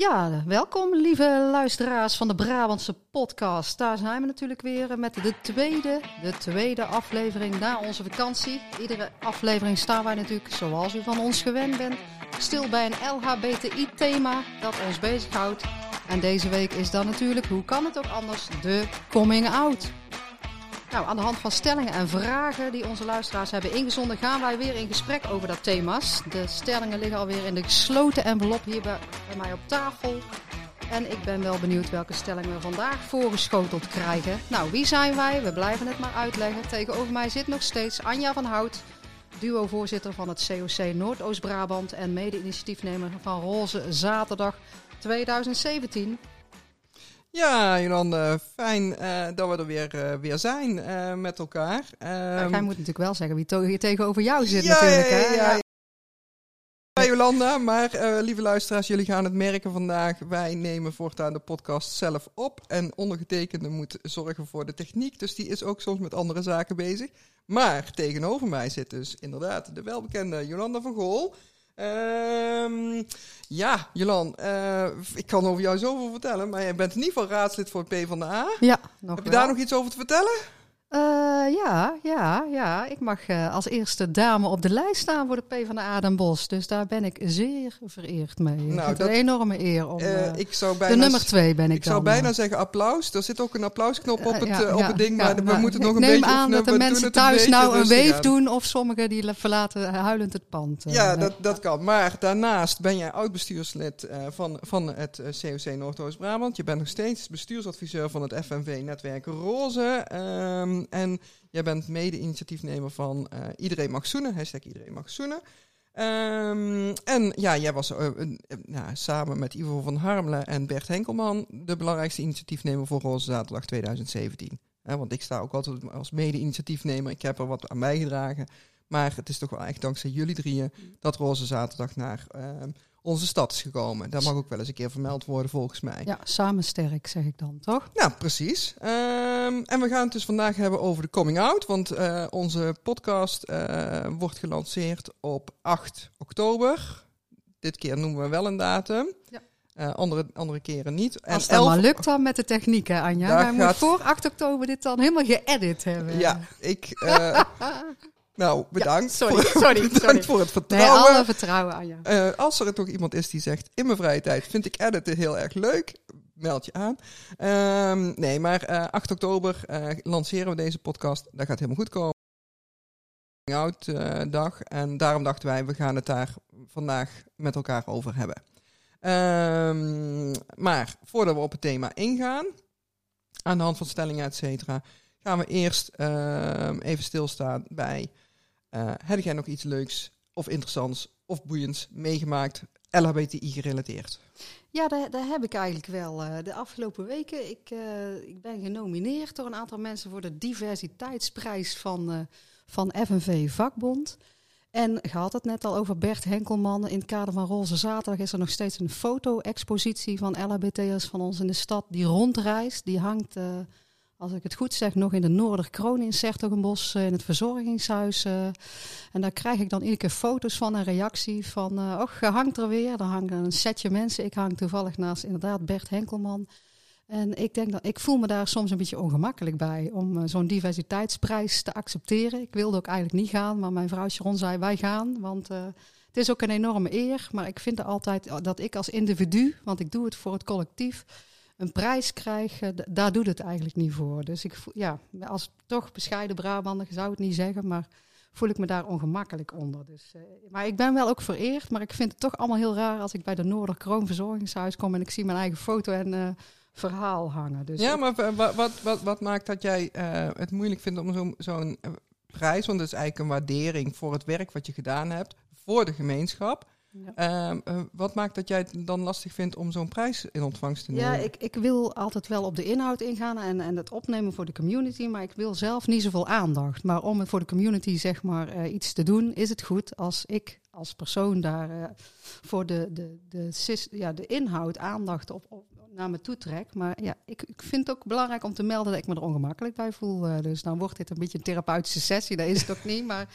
Ja, welkom lieve luisteraars van de Brabantse podcast. Daar zijn we natuurlijk weer met de tweede, de tweede aflevering na onze vakantie. Iedere aflevering staan wij natuurlijk, zoals u van ons gewend bent, stil bij een LHBTI-thema dat ons bezighoudt. En deze week is dan natuurlijk, hoe kan het ook anders, de coming out. Nou, aan de hand van stellingen en vragen die onze luisteraars hebben ingezonden, gaan wij weer in gesprek over dat thema's. De stellingen liggen alweer in de gesloten envelop hier bij, bij mij op tafel. En ik ben wel benieuwd welke stellingen we vandaag voorgeschoteld krijgen. Nou, wie zijn wij? We blijven het maar uitleggen. Tegenover mij zit nog steeds Anja van Hout, duo-voorzitter van het COC Noordoost-Brabant en mede-initiatiefnemer van Roze Zaterdag 2017. Ja, Jolande, fijn uh, dat we er weer, uh, weer zijn uh, met elkaar. Ja, jij moet natuurlijk wel zeggen wie hier tegenover jou zit ja, natuurlijk. Hè? Ja, ja. ja. Jolanda, maar lieve luisteraars, jullie gaan het merken vandaag. Wij nemen voortaan de podcast zelf op. En ondergetekende moet zorgen voor de techniek. Dus die is ook soms met andere zaken bezig. Maar tegenover mij zit dus inderdaad de welbekende Jolanda van Gool. Um, ja, Jolan, uh, ik kan over jou zoveel vertellen, maar je bent in ieder geval raadslid voor het PvdA. Ja, nog Heb je daar nog iets over te vertellen? Uh, ja, ja, ja. Ik mag uh, als eerste dame op de lijst staan voor de PvdA Den Bosch. Dus daar ben ik zeer vereerd mee. Nou, dat, een enorme eer om. Uh, ik zou bijna, de nummer twee ben ik. Ik zou bijna zeggen applaus. Er zit ook een applausknop op het, ja, op het ding, maar we nou, moeten nog een beetje. Ik neem aan dat de mensen thuis nou een weef doen, of sommigen die verlaten huilend het pand. Ja, dat, dat kan. Maar daarnaast ben jij oud-bestuurslid van, van het COC Noordoost-Brabant. Je bent nog steeds bestuursadviseur van het FNV-netwerk Roze. Um, en jij bent mede-initiatiefnemer van uh, Iedereen Mag Zoenen, hashtag Iedereen Mag Zoenen. Um, en ja, jij was uh, uh, nou, samen met Ivo van Harmelen en Bert Henkelman de belangrijkste initiatiefnemer voor Roze Zaterdag 2017. want ik sta ook altijd als mede-initiatiefnemer, ik heb er wat aan bijgedragen. Maar het is toch wel echt dankzij jullie drieën dat Roze Zaterdag naar ehm, onze stad is gekomen. Dat mag ook wel eens een keer vermeld worden, volgens mij. Ja, samen sterk, zeg ik dan, toch? Ja, precies. Um, en we gaan het dus vandaag hebben over de coming out. Want uh, onze podcast uh, wordt gelanceerd op 8 oktober. Dit keer noemen we wel een datum. Ja. Uh, andere, andere keren niet. En Als het 11... maar lukt dan met de techniek, hè, Anja? Wij gaat... moeten voor 8 oktober dit dan helemaal geëdit hebben. Ja, ik... Nou, bedankt. Ja, sorry, voor, sorry, bedankt sorry. voor het vertrouwen. Nee, alle vertrouwen aan je. Uh, als er toch iemand is die zegt, in mijn vrije tijd vind ik editen heel erg leuk, meld je aan. Um, nee, maar uh, 8 oktober uh, lanceren we deze podcast. Dat gaat helemaal goed komen. Out uh, dag. En daarom dachten wij, we gaan het daar vandaag met elkaar over hebben. Um, maar voordat we op het thema ingaan, aan de hand van stellingen, et cetera, gaan we eerst uh, even stilstaan bij. Heb jij nog iets leuks of interessants of boeiends meegemaakt, LHBTI gerelateerd? Ja, daar, heb ik eigenlijk wel. Uh, de afgelopen weken, ik, uh, ik ben genomineerd door een aantal mensen voor de diversiteitsprijs van, van FNV Vakbond. En je had het net al over Bert Henkelman. In het kader van Roze Zaterdag is er nog steeds een foto-expositie van LHBT'ers van ons in de stad die rondreist. Die hangt als ik het goed zeg, nog in de Noorderkroon in Sertogenbos, uh, in het verzorgingshuis. Uh, en daar krijg ik dan iedere keer foto's van en reactie van, och, je hangt er weer. Dan hangt een setje mensen. Ik hang toevallig naast inderdaad Bert Henkelman. En ik denk dat, ik voel me daar soms een beetje ongemakkelijk bij om zo'n diversiteitsprijs te accepteren. Ik wilde ook eigenlijk niet gaan, maar mijn vrouw Sharon zei, wij gaan, want... het is ook een enorme eer, maar ik vind er altijd dat ik als individu, want ik doe het voor het collectief, een prijs krijgen, daar doet het eigenlijk niet voor. Dus ik ja, als toch bescheiden Brabander zou het niet zeggen, maar voel ik me daar ongemakkelijk onder. Dus, uh, maar ik ben wel ook vereerd, maar ik vind het toch allemaal heel raar als ik bij de Noorderkroon Verzorgingshuis kom en ik zie mijn eigen foto en uh, verhaal hangen. Dus ja, maar wat, wat, wat, wat, maakt dat jij uh, het moeilijk vindt om zo'n zo'n prijs, want het is eigenlijk een waardering voor het werk wat je gedaan hebt voor de gemeenschap. Ja. Uh, uh, wat maakt dat jij het dan lastig vindt om zo'n prijs in ontvangst te nemen? Ja, ik, ik wil altijd wel op de inhoud ingaan en, en het opnemen voor de community, maar ik wil zelf niet zoveel aandacht. Maar om voor de community zeg maar uh, iets te doen, is het goed als ik als persoon daar voor de, de, de, ja, de inhoud aandacht op, op, naar me toe trek. Maar ja, ik, ik vind het ook belangrijk om te melden dat ik me er ongemakkelijk bij voel. dus dan wordt dit een beetje een therapeutische sessie, dat is het ook niet, maar...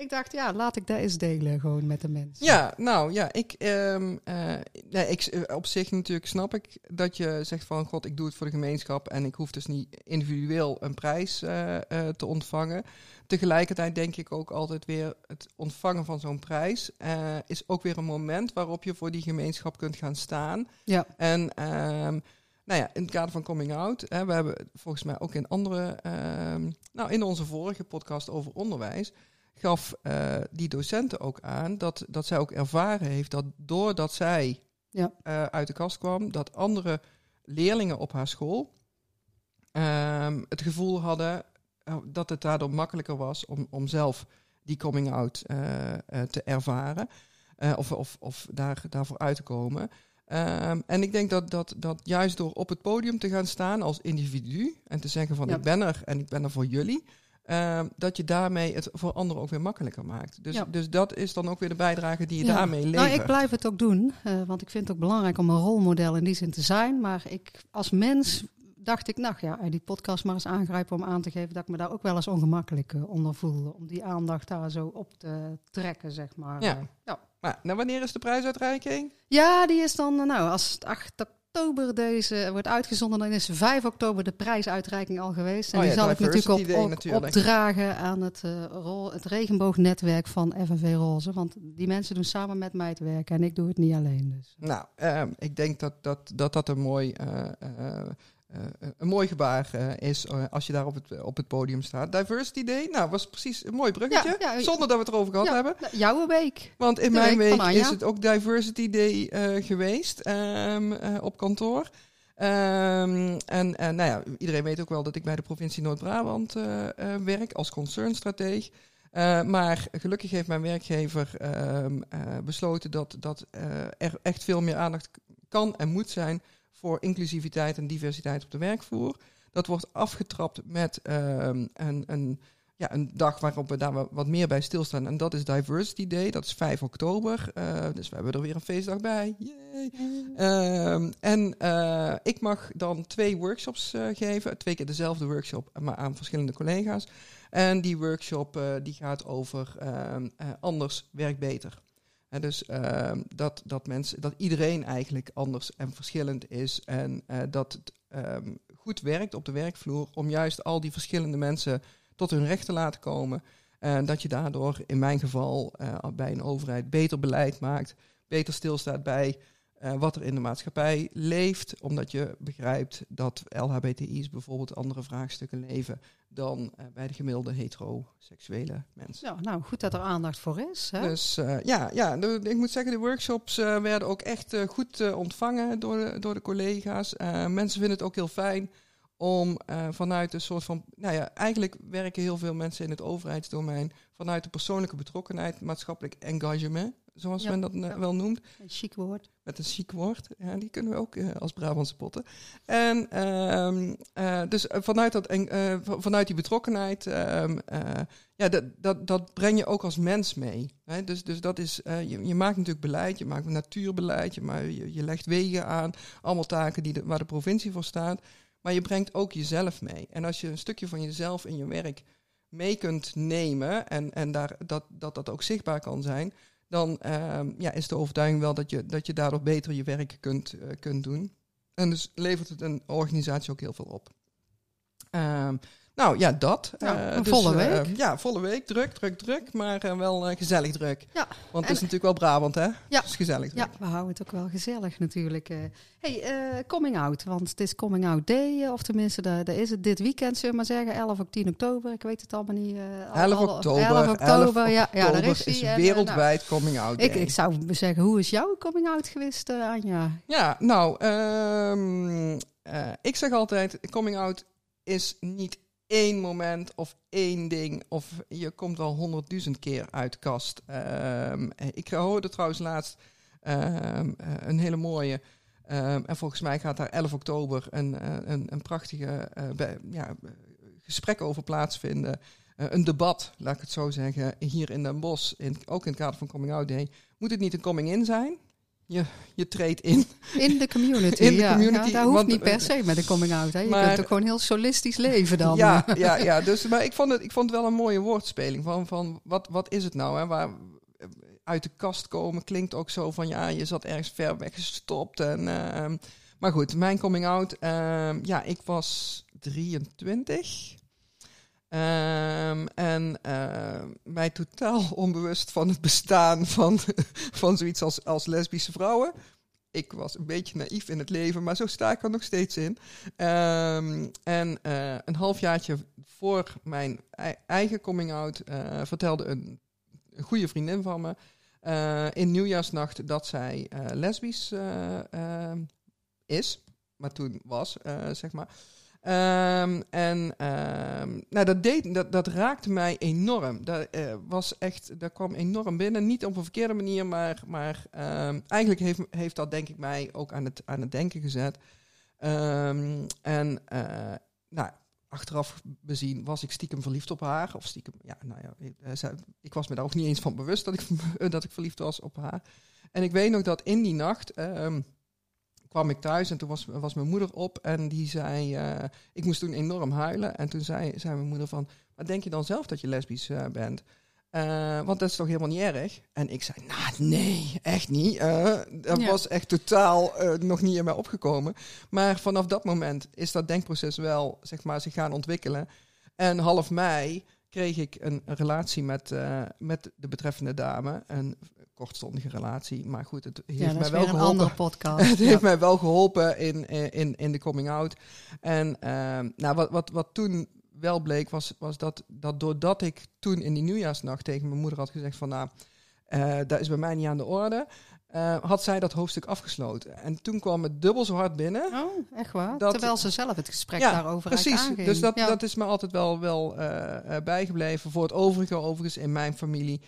ik dacht, ja, laat ik dat eens delen gewoon met de mensen. Ja, nou ja, ik, ehm, eh, nee, ik eh, op zich natuurlijk snap ik dat je zegt van god, ik doe het voor de gemeenschap en ik hoef dus niet individueel een prijs eh, te ontvangen. Tegelijkertijd denk ik ook altijd weer, het ontvangen van zo'n prijs is ook weer een moment waarop je voor die gemeenschap kunt gaan staan. Ja, En ehm, nou ja, in het kader van coming out, hè, we hebben volgens mij ook in andere, ehm, nou in onze vorige podcast over onderwijs, gaf eh, die docenten ook aan dat, dat zij ook ervaren heeft dat doordat zij Ja. eh, uit de kast kwam, dat andere leerlingen op haar school ehm, het gevoel hadden eh, dat het daardoor makkelijker was om, om zelf die coming out te ervaren. of of, of daar, daarvoor uit te komen. Ehm, en ik denk dat, dat, dat juist door op het podium te gaan staan als individu en te zeggen van Ja. ik ben er en ik ben er voor jullie, ehm, dat je daarmee het voor anderen ook weer makkelijker maakt. Dus, Ja. dus dat is dan ook weer de bijdrage die je Ja. daarmee levert. Nou, ik blijf het ook doen, eh, want ik vind het ook belangrijk om een rolmodel in die zin te zijn. Maar ik, als mens dacht ik, nou ja, die podcast maar eens aangrijpen om aan te geven dat ik me daar ook wel eens ongemakkelijk eh, onder voelde. Om die aandacht daar zo op te trekken, zeg maar. Ja. Ja. Maar nou, wanneer is de prijsuitreiking? Ja, die is dan, eh, nou, als het 8 oktober deze wordt uitgezonden, dan is 5 oktober de prijsuitreiking al geweest. En Oh ja, die zal ik natuurlijk Diversity op, op- natuurlijk. opdragen aan het, eh, rol, het regenboognetwerk van FNV Roze. Want die mensen doen samen met mij het werk en ik doe het niet alleen. Dus. Nou, ehm, ik denk dat dat, dat, dat een, mooi, eh, eh, een mooi gebaar eh, is eh, als je daar op het, op het podium staat. Diversity Day, nou, was precies een mooi bruggetje. Ja, ja, zonder dat we het erover gehad Ja, hebben. nou, jouw week. Want in De mijn week is het ook Diversity Day eh, geweest ehm, eh, op kantoor. Ehm, en en nou ja, iedereen weet ook wel dat ik bij de provincie Noord-Brabant eh, eh, werk als concernstrateeg. Eh, maar gelukkig heeft mijn werkgever ehm, eh, besloten dat, dat eh, er echt veel meer aandacht kan en moet zijn voor inclusiviteit en diversiteit op de werkvloer. Dat wordt afgetrapt met ehm, een, een, ja, een dag waarop we daar wa- wat meer bij stilstaan. En dat is Diversity Day, dat is 5 oktober. Eh, dus we hebben er weer een feestdag bij. Ehm, en eh, ik mag dan twee workshops eh, geven. Twee keer dezelfde workshop, maar aan verschillende collega's. En die workshop die gaat over ehm, eh, anders werkt beter. Dus ehm, dat, dat, mensen, dat iedereen eigenlijk anders en verschillend is. En eh, dat het ehm, goed werkt op de werkvloer om juist al die verschillende mensen tot hun recht te laten komen. En dat je daardoor in mijn geval eh, bij een overheid beter beleid maakt, beter stilstaat bij eh, wat er in de maatschappij leeft, omdat je begrijpt dat LHBTI's bijvoorbeeld andere vraagstukken leven dan eh, bij de gemiddelde heteroseksuele mensen. Ja, nou, goed dat er aandacht voor is. Hè? Dus eh, ja, ja de- ik moet zeggen, de workshops werden ook echt goed ontvangen door de, door de collega's. Mensen vinden het ook heel fijn om vanuit een soort van, nou ja, eigenlijk werken heel veel mensen in het overheidsdomein vanuit de persoonlijke betrokkenheid, maatschappelijk engagement, zoals Ja, men dat eh, ja. wel noemt Een chic woord. met een chic woord. Ja, die kunnen we ook eh, als Brabantse potten. En ehm, eh, dus vanuit, dat, vanuit die betrokkenheid, ehm, eh, ja, dat, dat, dat breng je ook als mens mee. Hè? Dus, dus dat is, je, je maakt natuurlijk beleid, je maakt natuurbeleid, je, je legt wegen aan, allemaal taken die de, waar de provincie voor staat. Maar je brengt ook jezelf mee. En als je een stukje van jezelf in je werk mee kunt nemen en, en daar, dat, dat dat ook zichtbaar kan zijn, dan ehm, ja, is de overtuiging wel dat je, dat je daardoor beter je werk kunt, eh, kunt doen. En dus levert het een organisatie ook heel veel op. Ehm, nou ja, dat. Nou, Eh, dus, volle eh, week. ja, volle week. Druk, druk, druk. Maar eh, wel gezellig druk. Ja, Want het en- is natuurlijk wel Brabant, hè? Ja. Het is gezellig druk. Ja, we houden het ook wel gezellig natuurlijk. hey, coming out, want het is coming out day, of tenminste, daar is het dit weekend, zullen we maar zeggen, 11 of 10 oktober. Ik weet het allemaal niet. eh, al- 11 al- oktober. 11 oktober, ja, ja, daar is is En, wereldwijd coming out nou, ik, day. ik zou zeggen, hoe is jouw coming out geweest, Anja? Ja, nou, ehm, eh, ik zeg altijd, coming out is niet één moment of één ding. Of je komt wel honderdduizend keer uit kast. Ehm, ik hoorde trouwens laatst ehm, eh, een hele mooie... ehm, en volgens mij gaat daar 11 oktober een, eh, een, een prachtige eh, ja, gesprek over plaatsvinden. Een debat, laat ik het zo zeggen, hier in Den Bosch, in, ook in het kader van Coming Out Day. Moet het niet een coming in zijn? Je, je treedt in. In de community, In de ja. community, Ja, dat hoeft want, niet per eh, se met een coming-out. hè. Je maar- kunt ook gewoon heel solistisch leven dan. Ja, ja, ja. Dus, maar ik vond, het, ik vond het wel een mooie woordspeling. Van, van wat, wat is het nou? Hè? Waar, uit de kast komen klinkt ook zo van ja, je zat ergens ver weg gestopt. En, ehm, maar goed, mijn coming out. ehm, ja, ik was 23. Ehm, en ehm, mij totaal onbewust van het bestaan van, van zoiets als, als lesbische vrouwen. Ik was een beetje naïef in het leven, maar zo sta ik er nog steeds in. Ehm, en eh, een halfjaartje voor mijn ei- eigen coming out eh, vertelde een, een goede vriendin van me eh, in nieuwjaarsnacht dat zij lesbisch is, maar toen was, zeg maar. Ehm, en ehm, nou, dat, deed, dat, dat raakte mij enorm. Dat eh, was echt, dat kwam enorm binnen. Niet op een verkeerde manier, maar, maar ehm, eigenlijk heeft, heeft dat denk ik mij ook aan het, aan het denken gezet. En eh, nou, achteraf bezien was ik stiekem verliefd op haar. Of stiekem, ja, nou ja, ik, eh, was me daar ook niet eens van bewust dat ik, dat ik verliefd was op haar. En ik weet nog dat in die nacht kwam ik thuis en toen was, was mijn moeder op en die zei, eh, ik moest toen enorm huilen. En toen zei, zei mijn moeder van, maar denk je dan zelf dat je lesbisch eh, bent? Eh, want dat is toch helemaal niet erg? En ik zei, nou nee, echt niet. Dat Ja. was echt totaal nog niet in mij opgekomen. Maar vanaf dat moment is dat denkproces wel, zeg maar, zich gaan ontwikkelen. En half mei kreeg ik een, relatie met, met de betreffende dame. Een kortstondige relatie, maar goed, het heeft Ja, mij wel geholpen. andere podcast. Het Ja. heeft mij wel geholpen in, in, in de coming out. En ehm, nou, wat, wat, wat toen wel bleek, was, was dat, dat doordat ik toen in die nieuwjaarsnacht tegen mijn moeder had gezegd van nou, eh dat is bij mij niet aan de orde, eh, had zij dat hoofdstuk afgesloten. En toen kwam het dubbel zo hard binnen. Oh, echt waar? Dat- Terwijl ze zelf het gesprek Ja, daarover Precies, aanging. dus dat, Ja. dat is me altijd wel, wel eh, bijgebleven. Voor het overige, overigens, in mijn familie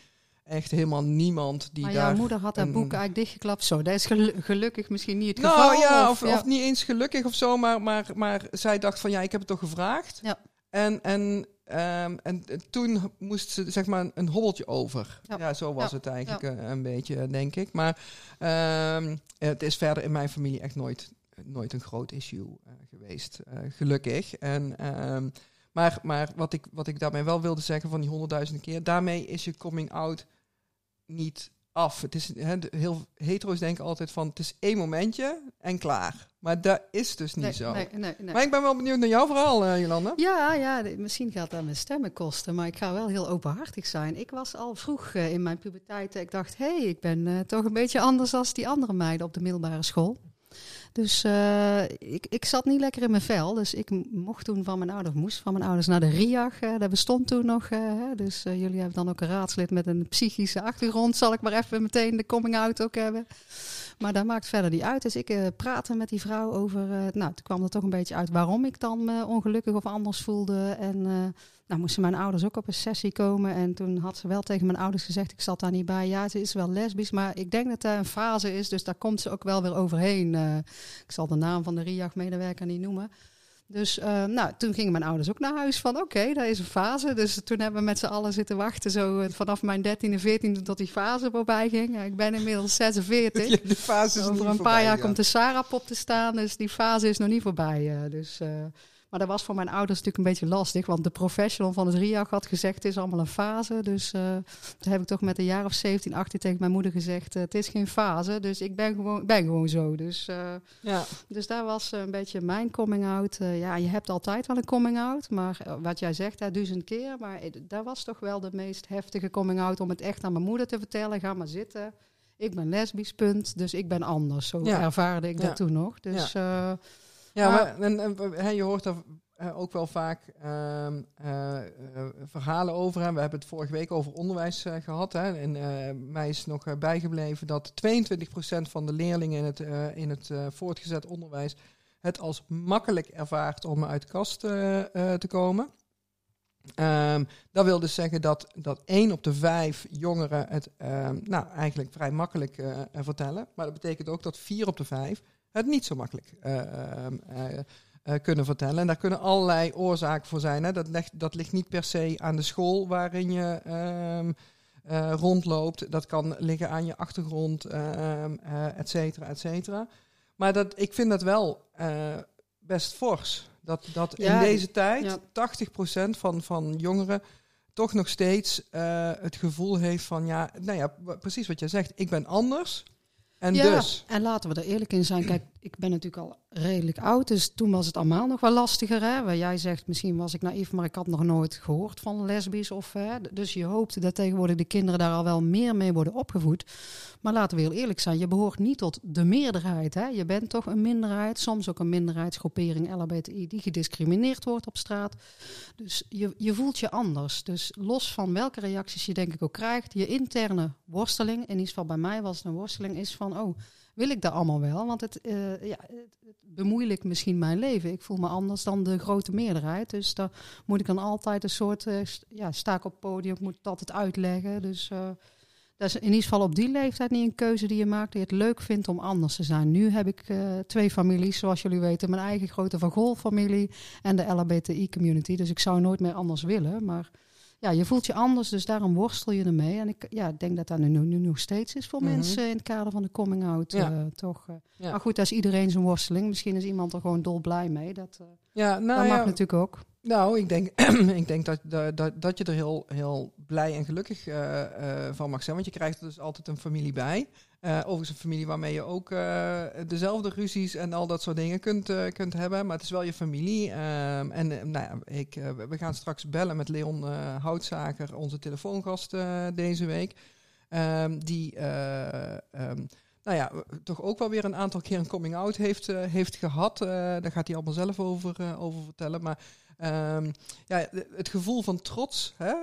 echt helemaal niemand die maar daar... jouw moeder had haar een- boek eigenlijk dichtgeklapt. Zo, dat is gelu- gelukkig misschien niet het geval. Nou ja, of, ja. of niet eens gelukkig of zo, maar, maar, maar zij dacht van ja, ik heb het toch gevraagd. Ja. En, en, ehm, en toen moest ze zeg maar een hobbeltje over. Ja, Ja. zo was Ja. het eigenlijk een, een beetje, denk ik. Maar ehm, het is verder in mijn familie echt nooit, nooit een groot issue eh, geweest, eh, gelukkig. En, ehm, maar maar wat, ik, wat ik daarmee wel wilde zeggen van die honderdduizenden keer, daarmee is je coming out niet af. Het is, heel hetero's denken altijd van het is één momentje en klaar. Maar dat is dus niet nee, zo. Nee, nee, nee. Maar ik ben wel benieuwd naar jouw verhaal, eh, Jolanda. Ja, ja, misschien gaat dat mijn stemmen kosten, maar ik ga wel heel openhartig zijn. Ik was al vroeg eh, in mijn puberteit, eh, ik dacht, hé, hey, ik ben toch een beetje anders dan die andere meiden op de middelbare school. Dus eh, ik, ik zat niet lekker in mijn vel, dus ik mocht toen van mijn ouders, moest van mijn ouders naar de RIAG. eh, dat bestond toen nog, eh, dus jullie hebben dan ook een raadslid met een psychische achtergrond, zal ik maar even meteen de coming out ook hebben. Maar dat maakt verder niet uit. Dus ik eh, praatte met die vrouw over. eh, nou, toen kwam er toch een beetje uit waarom ik dan me ongelukkig of anders voelde. En eh, nou moesten mijn ouders ook op een sessie komen. En toen had ze wel tegen mijn ouders gezegd: ik zat daar niet bij. Ja, ze is wel lesbisch, maar ik denk dat dat een fase is. Dus daar komt ze ook wel weer overheen. Eh, ik zal de naam van de RIAG-medewerker niet noemen. Dus eh, nou, toen gingen mijn ouders ook naar huis van oké, dat is een fase. Dus toen hebben we met z'n allen zitten wachten. Zo eh, vanaf mijn 13e, 14e tot die fase voorbij ging. Ja, ik ben inmiddels 46. Ja, de fase is Over een voorbij paar jaar komt de Sarah-pop te staan, dus die fase is nog niet voorbij. eh, dus, maar dat was voor mijn ouders natuurlijk een beetje lastig, want de professional van het RIAG had gezegd, het is allemaal een fase. Dus eh toen heb ik toch met een jaar of 17, 18 tegen mijn moeder gezegd, eh, het is geen fase, dus ik ben gewoon, ben gewoon zo. Dus, eh, Ja, dus daar was een beetje mijn coming out. Ja, je hebt altijd wel een coming out, maar wat jij zegt, hè, duizend keer. Maar dat was toch wel de meest heftige coming out om het echt aan mijn moeder te vertellen. Ga maar zitten. Ik ben lesbisch, punt. Dus ik ben anders. Zo Ja. ervaarde ik Ja. dat toen nog. Dus eh, ja Maar- en, je hoort er eh, ook wel vaak ehm, eh, eh, verhalen over. Hè. We hebben het vorige week over onderwijs eh, gehad. Hè. En mij is nog bijgebleven dat 22% van de leerlingen in het, in het voortgezet onderwijs het als makkelijk ervaart om uit de kast te komen. Ehm, dat wil dus zeggen dat, dat 1 op de 5 jongeren het ehm, nou, eigenlijk vrij makkelijk vertellen. Maar dat betekent ook dat 4 op de 5 het niet zo makkelijk eh, eh, eh, kunnen vertellen. En daar kunnen allerlei oorzaken voor zijn. Hè. Dat, ligt, dat ligt niet per se aan de school waarin je, ehm, eh, rondloopt. Dat kan liggen aan je achtergrond, ehm, eh, et cetera, et cetera. Maar dat, ik vind dat wel best fors. Dat, dat Ja, in deze tijd ja. 80% van, van jongeren toch nog steeds het gevoel heeft van... Ja, nou ja, precies wat jij zegt. Ik ben anders. En ja, dus... en laten we er eerlijk in zijn. Kijk, ik ben natuurlijk al redelijk oud, dus toen was het allemaal nog wel lastiger. Hè? Waar jij zegt, misschien was ik naïef, maar ik had nog nooit gehoord van lesbisch. Of, hè? Dus je hoopt dat tegenwoordig de kinderen daar al wel meer mee worden opgevoed. Maar laten we heel eerlijk zijn, je behoort niet tot de meerderheid. Hè? Je bent toch een minderheid, soms ook een minderheidsgroepering LHBTI die gediscrimineerd wordt op straat. Dus je, je voelt je anders. Dus los van welke reacties je denk ik ook krijgt, je interne worsteling, in ieder geval bij mij was het een worsteling, is van, oh, wil ik dat allemaal wel? Want het, eh, ja, het, het bemoeilijkt misschien mijn leven. Ik voel me anders dan de grote meerderheid. Dus daar moet ik dan altijd een soort, st- ja, sta ik op het podium, moet het altijd uitleggen. Dus eh, dat is in ieder geval op die leeftijd niet een keuze die je maakt, die je het leuk vindt om anders te zijn. Nu heb ik twee families, zoals jullie weten. Mijn eigen grote Van Gol familie en de LHBTI-community. Dus ik zou nooit meer anders willen, maar... Ja, je voelt je anders, dus daarom worstel je ermee. En ik ja, ik denk dat dat nu, nu nog steeds is voor Mhm. mensen in het kader van de coming out. Ja. eh, toch. eh. Ja. Maar goed, dat is iedereen zijn worsteling. Misschien is iemand er gewoon dolblij mee. Dat, eh, Ja, nou dat ja, mag natuurlijk ook. Nou, ik denk, ik denk dat, dat, dat, dat je er heel, heel blij en gelukkig van mag zijn. Want je krijgt er dus altijd een familie bij. Eh, overigens een familie waarmee je ook eh, dezelfde ruzies en al dat soort dingen kunt, eh, kunt hebben. Maar het is wel je familie. Ehm, en nou ja, ik, we gaan straks bellen met Leon Houtzaker, onze telefoongast deze week. Ehm, die eh, ehm, nou ja, toch ook wel weer een aantal keer een coming out heeft, eh, heeft gehad. Eh, daar gaat hij allemaal zelf over, eh, over vertellen. Maar Ehm, ja, het gevoel van trots, hè?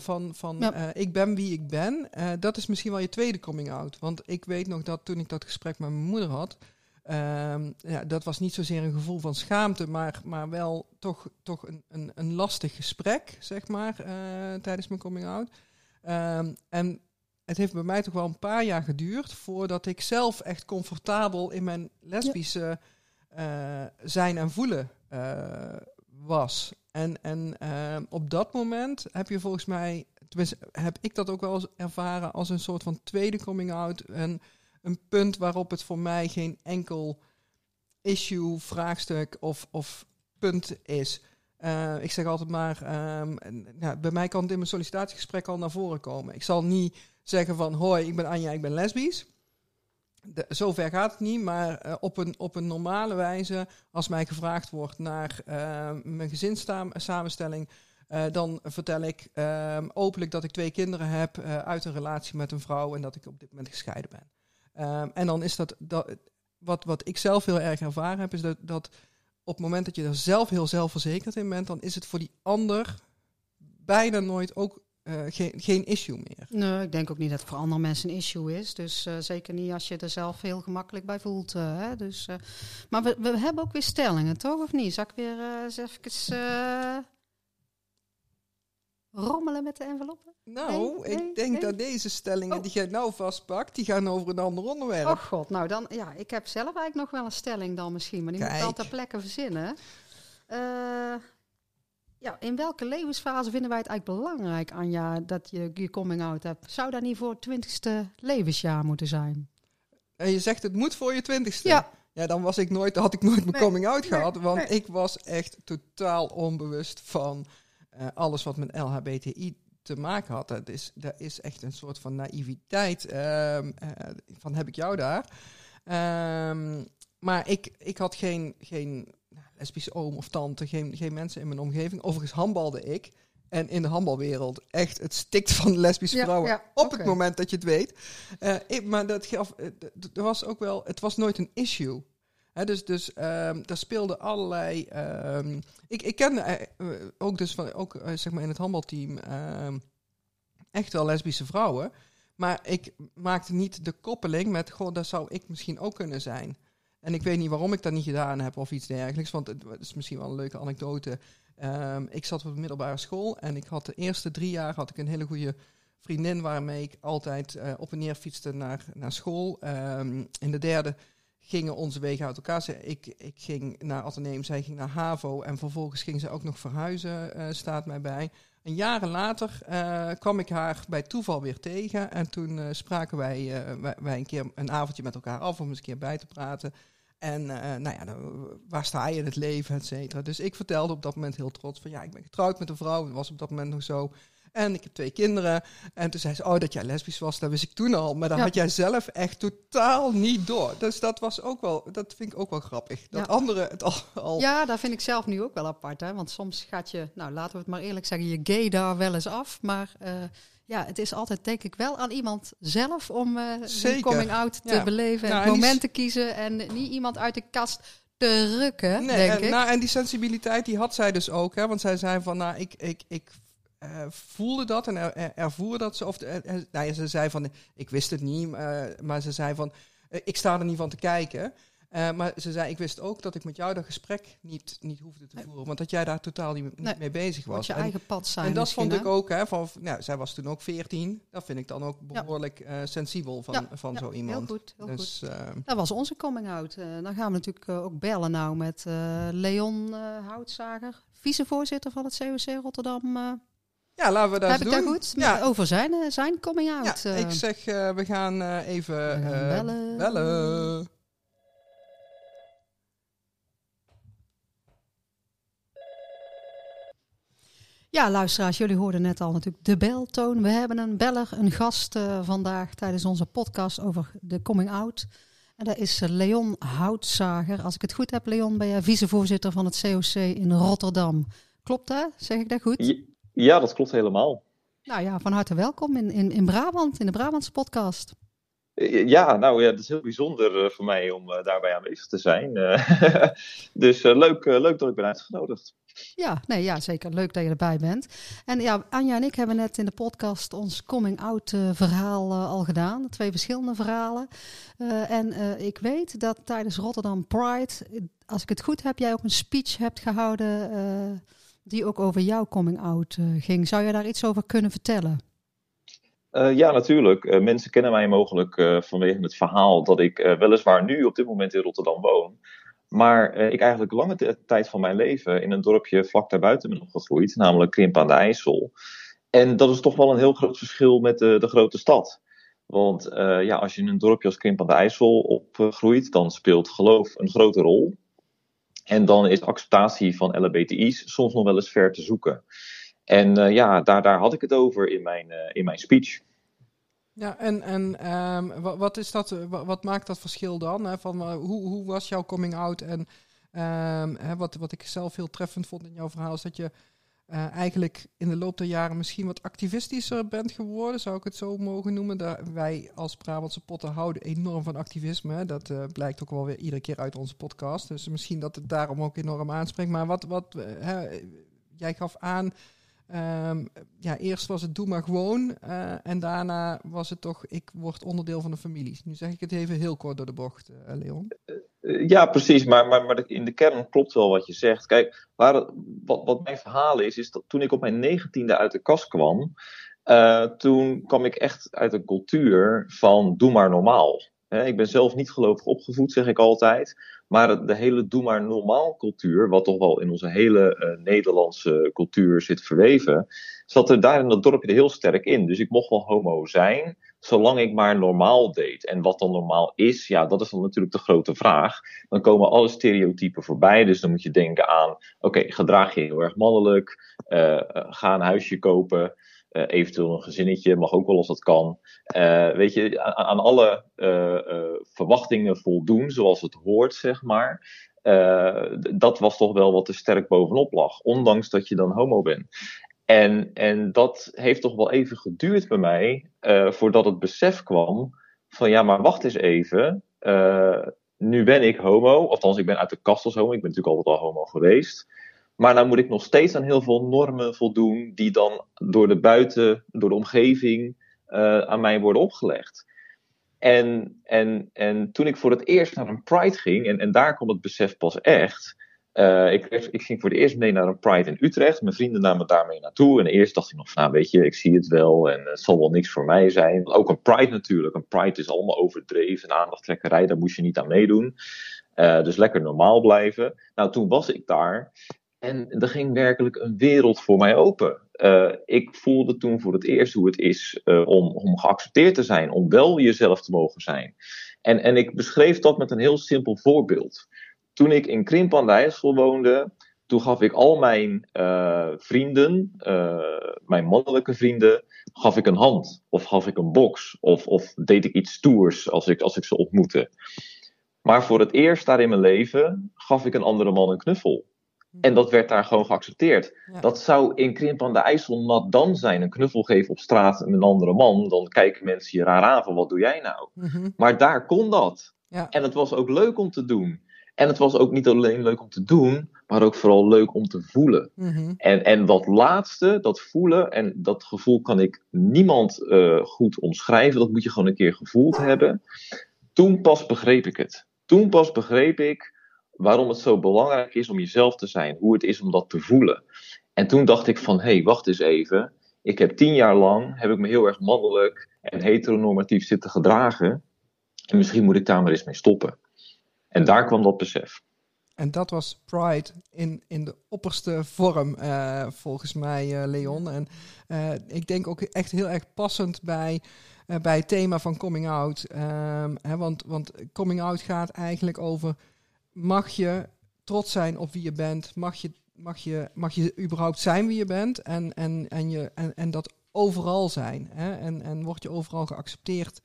van, van Ja. ik ben wie ik ben, dat is misschien wel je tweede coming out. Want ik weet nog dat toen ik dat gesprek met mijn moeder had, ehm, ja, dat was niet zozeer een gevoel van schaamte, maar, maar wel toch, toch een, een, een lastig gesprek, zeg maar, tijdens mijn coming out. Ehm, en het heeft bij mij toch wel een paar jaar geduurd voordat ik zelf echt comfortabel in mijn lesbische eh, zijn en voelen eh, was. En, en eh, op dat moment heb je volgens mij, tenminste heb ik dat ook wel eens ervaren als een soort van tweede coming out. En een punt waarop het voor mij geen enkel issue, vraagstuk of, of punt is. Ik zeg altijd maar, ehm, en, ja, bij mij kan het in mijn sollicitatiegesprek al naar voren komen. Ik zal niet zeggen van, hoi, ik ben Anja, ik ben lesbisch. De, zover gaat het niet, maar eh, op, een, op een normale wijze, als mij gevraagd wordt naar eh, mijn gezinssamenstelling, eh, dan vertel ik ehm, openlijk dat ik twee kinderen heb eh, uit een relatie met een vrouw en dat ik op dit moment gescheiden ben. Ehm, en dan is dat, dat wat, wat ik zelf heel erg ervaren heb, is dat, dat op het moment dat je er zelf heel zelfverzekerd in bent, dan is het voor die ander bijna nooit ook eh, geen, geen issue meer. Nee, ik denk ook niet dat het voor andere mensen een issue is. Dus eh, zeker niet als je er zelf heel gemakkelijk bij voelt. eh, hè? Dus, maar we, we hebben ook weer stellingen, toch? Of niet? Zal ik weer eens even rommelen met de enveloppen? Nou, Nee, nee, ik denk nee. dat deze stellingen Oh. die jij nou vastpakt, die gaan over een ander onderwerp. Oh god, nou dan, ja, ik heb zelf eigenlijk nog wel een stelling dan misschien, maar die moet ik wel ter plekke verzinnen. Eh, ja, in welke levensfase vinden wij het eigenlijk belangrijk, Anja, dat je je coming out hebt? Zou dat niet voor het twintigste levensjaar moeten zijn? En je zegt het moet voor je twintigste. Ja. Ja, dan was ik nooit, had ik nooit mijn Nee, coming out nee, gehad. Want nee. ik was echt totaal onbewust van eh, alles wat met LHBTI te maken had. Dat is, dat is echt een soort van naïviteit. ehm, eh, van heb ik jou daar? Ehm, maar ik, ik had geen, geen lesbische oom of tante, geen, geen mensen in mijn omgeving. Overigens handbalde ik. En in de handbalwereld echt, het stikt van lesbische Ja, vrouwen. ja, op het moment dat je het weet. Eh, ik, maar dat gaf, eh, er was ook wel, het was nooit een issue. Hè, dus dus ehm, daar speelden allerlei. ehm, ik, ik kende eh, ook dus van, ook zeg maar in het handbalteam ehm, echt wel lesbische vrouwen. Maar ik maakte niet de koppeling met, goh, dat zou ik misschien ook kunnen zijn. En ik weet niet waarom ik dat niet gedaan heb of iets dergelijks. Want het is misschien wel een leuke anekdote. Ehm, ik zat op de middelbare school en ik had de eerste drie jaar had ik een hele goede vriendin waarmee ik altijd eh, op en neer fietste naar, naar school. Ehm, in de derde gingen onze wegen uit elkaar. Ik, ik ging naar Atheneum, zij ging naar HAVO en vervolgens ging ze ook nog verhuizen, eh, staat mij bij. En jaren later eh, kwam ik haar bij toeval weer tegen. En toen uh, spraken wij, uh, wij, wij, een keer een avondje met elkaar af om eens een keer bij te praten. En nou ja, waar sta je in het leven, et cetera. Dus ik vertelde op dat moment heel trots van ja, ik ben getrouwd met een vrouw. Dat was op dat moment nog zo. En ik heb twee kinderen. En toen zei ze, oh, dat jij lesbisch was, dat wist ik toen al. Maar dat had jij zelf echt totaal niet door. Dus dat was ook wel, dat vind ik ook wel grappig. Dat ja. anderen het al, al, Ja, dat vind ik zelf nu ook wel apart. Hè? Want soms gaat je, nou laten we het maar eerlijk zeggen, je gay daar wel eens af. Maar uh, ja, het is altijd denk ik wel aan iemand zelf om uh, zijn coming out te ja. beleven. En nou, het moment te kiezen. En niet iemand uit de kast te rukken, nee, denk en, ik. Nou, en die sensibiliteit die had zij dus ook. Hè? Want zij zei van, nou, ik, ik, ik voelde dat en er, ervoer dat ze. Of, uh, nou ja, ze zei van, ik wist het niet, maar ze zei van, ik sta er niet van te kijken. maar ze zei, ik wist ook dat ik met jou dat gesprek niet, niet hoefde te voeren. Want dat jij daar totaal niet, nee, mee bezig was. je en, eigen pad zijn En dat vond ik ook, hè, van, nou, zij was toen ook 14. Dat vind ik dan ook behoorlijk ja. sensibel van, ja, van zo iemand. Heel goed, heel dus, goed. dat was onze coming out. dan gaan we natuurlijk ook bellen nou met Leon Houtzager, vicevoorzitter van het COC Rotterdam. Ja, laten we dat Heb doen. ik daar goed? Ja. Over zijn, zijn coming out. Ja, ik zeg, uh, we gaan uh, even we gaan uh, bellen. bellen. Ja, luisteraars, jullie hoorden net al natuurlijk de beltoon. We hebben een beller, een gast vandaag tijdens onze podcast over de coming out. En dat is Leon Houtzager. Als ik het goed heb, Leon, ben jij vicevoorzitter van het COC in Rotterdam. Klopt dat? Zeg ik dat goed? Ja. Ja, dat klopt helemaal. Nou ja, van harte welkom in, in, in Brabant, in de Brabantse podcast. Ja, nou ja, het is heel bijzonder uh, voor mij om uh, daarbij aanwezig te zijn. Dus leuk, leuk dat ik ben uitgenodigd. Ja, nee, ja, zeker. Leuk dat je erbij bent. En ja, Anja en ik hebben net in de podcast ons coming-out verhaal al gedaan. Twee verschillende verhalen. en ik weet dat tijdens Rotterdam Pride, als ik het goed heb, jij ook een speech hebt gehouden die ook over jouw coming out uh, ging. Zou je daar iets over kunnen vertellen? Uh, ja, natuurlijk. Uh, mensen kennen mij mogelijk vanwege het verhaal dat ik weliswaar nu op dit moment in Rotterdam woon. Maar ik eigenlijk lange tijd van mijn leven in een dorpje vlak daarbuiten ben opgegroeid, namelijk Krimp aan de IJssel. En dat is toch wel een heel groot verschil met de, de grote stad. Want ja, als je in een dorpje als Krimp aan de IJssel opgroeit, dan speelt geloof een grote rol. En dan is acceptatie van LHBTI's soms nog wel eens ver te zoeken. En uh, ja, daar, daar had ik het over in mijn, uh, in mijn speech. Ja, en, en um, wat, is dat, wat maakt dat verschil dan? Hè? Van, hoe, hoe was jouw coming out? En um, hè, wat, wat ik zelf heel treffend vond in jouw verhaal is dat je uh, eigenlijk in de loop der jaren misschien wat activistischer bent geworden, zou ik het zo mogen noemen. Daar wij als Brabantse potten houden enorm van activisme. Dat uh, blijkt ook wel weer iedere keer uit onze podcast. Dus misschien dat het daarom ook enorm aanspreekt. Maar wat, wat uh, jij gaf aan Um, ja, eerst was het doe maar gewoon. Uh, en daarna was het toch, ik word onderdeel van de familie. Nu zeg ik het even heel kort door de bocht, uh, Leon. Uh, ja, precies. Maar, maar, maar in de kern klopt wel wat je zegt. Kijk, waar wat, wat mijn verhaal is, is dat toen ik op mijn negentiende uit de kast kwam, toen kwam ik echt uit een cultuur van doe maar normaal. ik ben zelf niet gelovig opgevoed, zeg ik altijd. Maar de hele doe maar normaal cultuur, wat toch wel in onze hele uh, Nederlandse cultuur zit verweven, zat er daar in dat dorpje heel sterk in. Dus ik mocht wel homo zijn, zolang ik maar normaal deed. En wat dan normaal is, ja, dat is dan natuurlijk de grote vraag. Dan komen alle stereotypen voorbij. Dus dan moet je denken aan, oké, gedraag je heel erg mannelijk, uh, ga een huisje kopen. Uh, eventueel een gezinnetje, mag ook wel als dat kan. Uh, weet je, aan, alle uh, verwachtingen voldoen, zoals het hoort, zeg maar. dat was toch wel wat te sterk bovenop lag, ondanks dat je dan homo bent. En, en dat heeft toch wel even geduurd bij mij, voordat het besef kwam van ja, maar wacht eens even. nu ben ik homo, althans ik ben uit de kast als homo, ik ben natuurlijk altijd al homo geweest. Maar nou moet ik nog steeds aan heel veel normen voldoen die dan door de buiten, door de omgeving uh, aan mij worden opgelegd. En, en, en toen ik voor het eerst naar een Pride ging, en, en daar kwam het besef pas echt. Uh, ik, ik, ging voor het eerst mee naar een Pride in Utrecht. Mijn vrienden namen daarmee naartoe. En eerst dacht ik nog nou weet je, ik zie het wel en het zal wel niks voor mij zijn. Ook een Pride natuurlijk. Een Pride is allemaal overdreven, aandachttrekkerij, daar moest je niet aan meedoen. Uh, dus lekker normaal blijven. Nou, toen was ik daar. En er ging werkelijk een wereld voor mij open. Uh, ik voelde toen voor het eerst hoe het is uh, om, om geaccepteerd te zijn, om wel jezelf te mogen zijn. En, en ik beschreef dat met een heel simpel voorbeeld. Toen ik in Krimp aan de IJssel woonde, toen gaf ik al mijn uh, vrienden, mijn mannelijke vrienden, gaf ik een hand. Of gaf ik een box. Of, of deed ik iets stoers als ik, als ik ze ontmoette. Maar voor het eerst daar in mijn leven gaf ik een andere man een knuffel. En dat werd daar gewoon geaccepteerd. Dat zou in Krimp aan de IJssel nat dan zijn. Een knuffel geven op straat met een andere man. Dan kijken mensen je raar aan van wat doe jij nou? Mhm. Maar daar kon dat. Ja. En het was ook leuk om te doen. En het was ook niet alleen leuk om te doen, maar ook vooral leuk om te voelen. Mhm. En, en dat laatste, dat voelen, en dat gevoel kan ik niemand eh, goed omschrijven. Dat moet je gewoon een keer gevoeld hebben. Toen pas begreep ik het. Toen pas begreep ik waarom het zo belangrijk is om jezelf te zijn. Hoe het is om dat te voelen. En toen dacht ik van, hé, hey, wacht eens even. Ik heb tien jaar lang, heb ik me heel erg mannelijk en heteronormatief zitten gedragen. En misschien moet ik daar maar eens mee stoppen. En daar kwam dat besef. En dat was Pride in, in de opperste vorm, uh, volgens mij, uh, Leon. En uh, ik denk ook echt heel erg passend bij, bij het thema van coming out. Um, hè, want, want coming out gaat eigenlijk over mag je trots zijn op wie je bent? Mag je, mag je, mag je überhaupt zijn wie je bent? En, en, en, je, en, en dat overal zijn. Hè? En, en word je overal geaccepteerd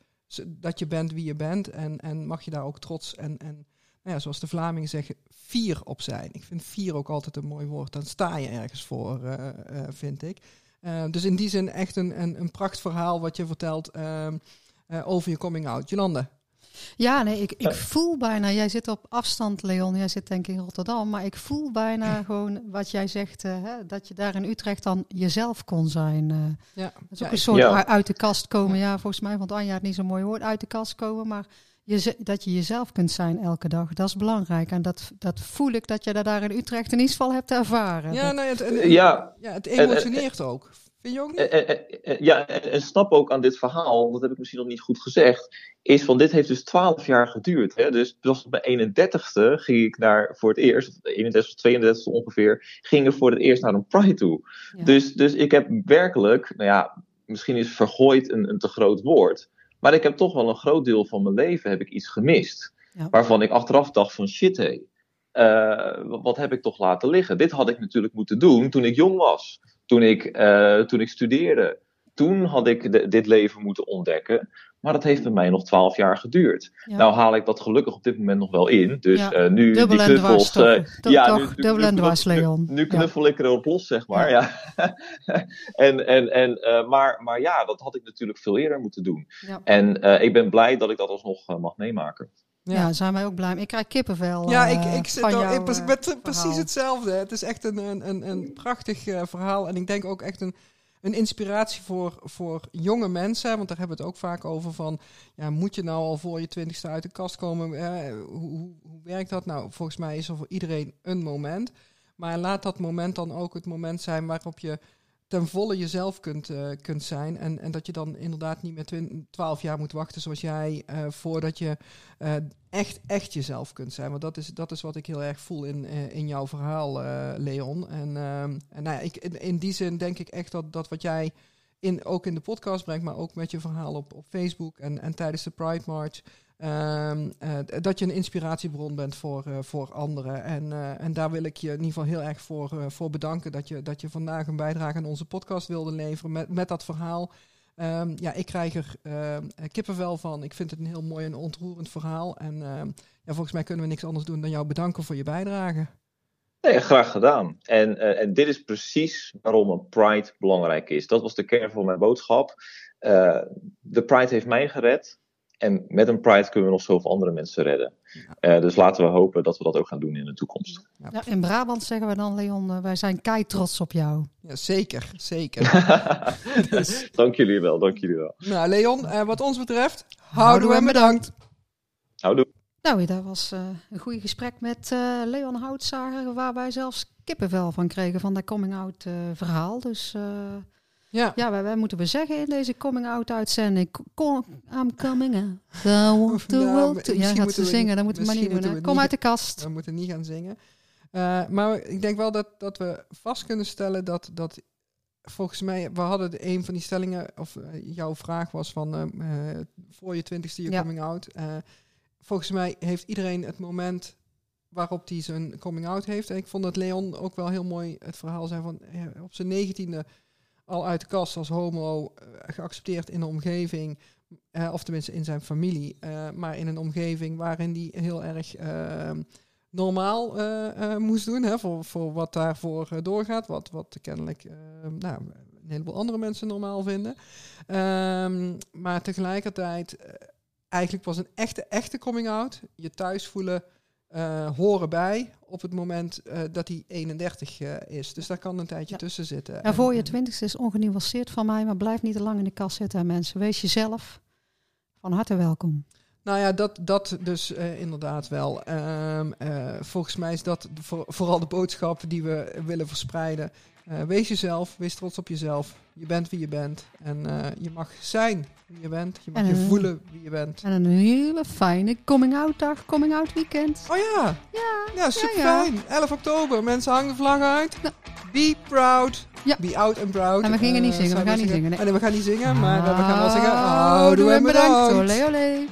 dat je bent wie je bent? En, en mag je daar ook trots en, en nou ja, zoals de Vlamingen zeggen, fier op zijn. Ik vind fier ook altijd een mooi woord. Dan sta je ergens voor, uh, uh, vind ik. Uh, dus in die zin echt een, een, een prachtverhaal wat je vertelt over je coming out. Jolande. Ja, nee, ik, ik voel bijna, jij zit op afstand, Leon, jij zit denk ik in Rotterdam, maar ik voel bijna gewoon wat jij zegt, uh, hè, dat je daar in Utrecht dan jezelf kon zijn. Uh, ja. Dat is ook een soort ja. uit de kast komen, ja, volgens mij vond Anja het niet zo'n mooi woord, uit de kast komen, maar je, dat je jezelf kunt zijn elke dag, dat is belangrijk. En dat, dat voel ik dat je dat daar in Utrecht in ieder geval hebt ervaren. Ja, nee, het, het, ja. ja, het emotioneert ook. Vind je ook niet? Eh, Ja, en snap ook aan dit verhaal, dat heb ik misschien nog niet goed gezegd, is van dit heeft dus 12 jaar geduurd. Hè? Dus pas op mijn 31ste ging ik naar voor het eerst, 31 of 32 ongeveer, ging ik voor het eerst naar een Pride toe. Ja. Dus, dus ik heb werkelijk, nou ja, misschien is vergooid een, een te groot woord, maar ik heb toch wel een groot deel van mijn leven heb ik iets gemist. Ja. Waarvan ik achteraf dacht van shit hé, hey, uh, wat heb ik toch laten liggen? Dit had ik natuurlijk moeten doen toen ik jong was. Toen ik, uh, toen ik studeerde. Toen had ik de, dit leven moeten ontdekken. Maar dat heeft bij mij nog twaalf jaar geduurd. Ja. Nou haal ik dat gelukkig op dit moment nog wel in. Dus Ja. uh, nu Dubbel die knuffels... toch? uh, Toch- ja, toch, nu, nu, dubbel en dwars, Leon. Nu knuffel ik erop los, zeg maar. Ja. en, en, en, uh, maar, maar ja, dat had ik natuurlijk veel eerder moeten doen. En ik ben blij dat ik dat alsnog mag meemaken. Ja. zijn wij ook blij. mee. Ik krijg kippenvel. Ja, eh, ik, ik zit jou, ik, pres- eh, met eh, precies hetzelfde. Het is echt een, een, een, een prachtig verhaal. En ik denk ook echt een, een inspiratie voor, voor jonge mensen. Want daar hebben we het ook vaak over van... Ja, moet je nou al voor je twintigste uit de kast komen? Eh, hoe, hoe, hoe werkt dat? Nou, volgens mij is er voor iedereen een moment. Maar laat dat moment dan ook het moment zijn waarop je ten volle jezelf kunt, eh, kunt zijn. En, en dat je dan inderdaad niet meer 12 jaar moet wachten zoals jij, eh, voordat je eh, echt, echt jezelf kunt zijn. Want dat is, dat is wat ik heel erg voel in, in jouw verhaal, Leon. En, ehm, en nou ja, ik, in, in die zin denk ik echt dat, dat wat jij in, ook in de podcast brengt, maar ook met je verhaal op, op Facebook en, en tijdens de Pride March. Ehm, eh, dat je een inspiratiebron bent voor, eh, voor anderen. En, eh, en daar wil ik je in ieder geval heel erg voor, voor bedanken dat je, dat je vandaag een bijdrage aan onze podcast wilde leveren met, met dat verhaal. Ehm, ja, ik krijg er kippenvel van. Ik vind het een heel mooi en ontroerend verhaal. En ehm, ja, volgens mij kunnen we niks anders doen dan jou bedanken voor je bijdrage. Nee, graag gedaan. En, en dit is precies waarom een Pride belangrijk is. Dat was de kern van mijn boodschap. De Pride heeft mij gered. En met een Pride kunnen we nog zoveel andere mensen redden. Eh, dus laten we hopen dat we dat ook gaan doen in de toekomst. Ja, in Brabant zeggen we dan, Leon, eh, wij zijn kei trots op jou. Ja, zeker, zeker. Dus- dank jullie wel, dank jullie wel. nou, Leon, eh, wat ons betreft, houden we en bedankt. Houdoe. Nou, dat was eh, een goed gesprek met eh, Leon Houtzager, waar wij zelfs kippenvel van kregen van dat coming-out eh, verhaal. Dus eh, Ja, ja, wij, wij moeten we zeggen in deze coming-out uitzending, kom, I'm coming out, the Nou, to... Ja, gaat ze zingen, dat moeten we maar niet doen. Kom niet- uit de kast. we moeten niet gaan zingen. Eh, maar ik denk wel dat, dat we vast kunnen stellen dat, dat volgens mij, we hadden de, een van die stellingen, of eh, jouw vraag was van eh, voor je twintigste je Ja. coming out. Volgens mij heeft iedereen het moment waarop hij zijn coming out heeft. En ik vond dat Leon ook wel heel mooi het verhaal zei van op zijn negentiende al uit de kast als homo eh, geaccepteerd in de omgeving. eh, of tenminste in zijn familie, eh, maar in een omgeving waarin die heel erg normaal moest doen. Hè, voor, voor wat daarvoor doorgaat. Wat, wat kennelijk nou, een heleboel andere mensen normaal vinden. Ehm, maar tegelijkertijd eigenlijk was een echte, echte coming out. Je thuis voelen, horen bij op het moment eh, dat hij 31 eh, is. Dus daar kan een tijdje Ja. tussen zitten. Ja, voor je En- twintigste is ongenuanceerd van mij, maar blijf niet te lang in de kast zitten, mensen. Wees jezelf. Van harte welkom. Nou ja, dat, dat dus eh, inderdaad wel. Ehm, eh, volgens mij is dat voor, vooral de boodschap die we willen verspreiden. Eh, wees jezelf, wees trots op jezelf. Je bent wie je bent. En eh, je mag zijn wie je bent. Je mag En, je voelen wie je bent. En een hele fijne coming-out dag, coming-out weekend. Oh ja, Ja, ja super ja. fijn. 11 oktober, mensen hangen de vlag uit. Be proud. Ja. Be out and proud. En we gingen niet Eh, zingen, we gaan niet zingen, nee. Oh, nee, we gaan niet zingen, maar we gaan wel zeggen. Ah, Houdoe en bedankt. Olé, olé.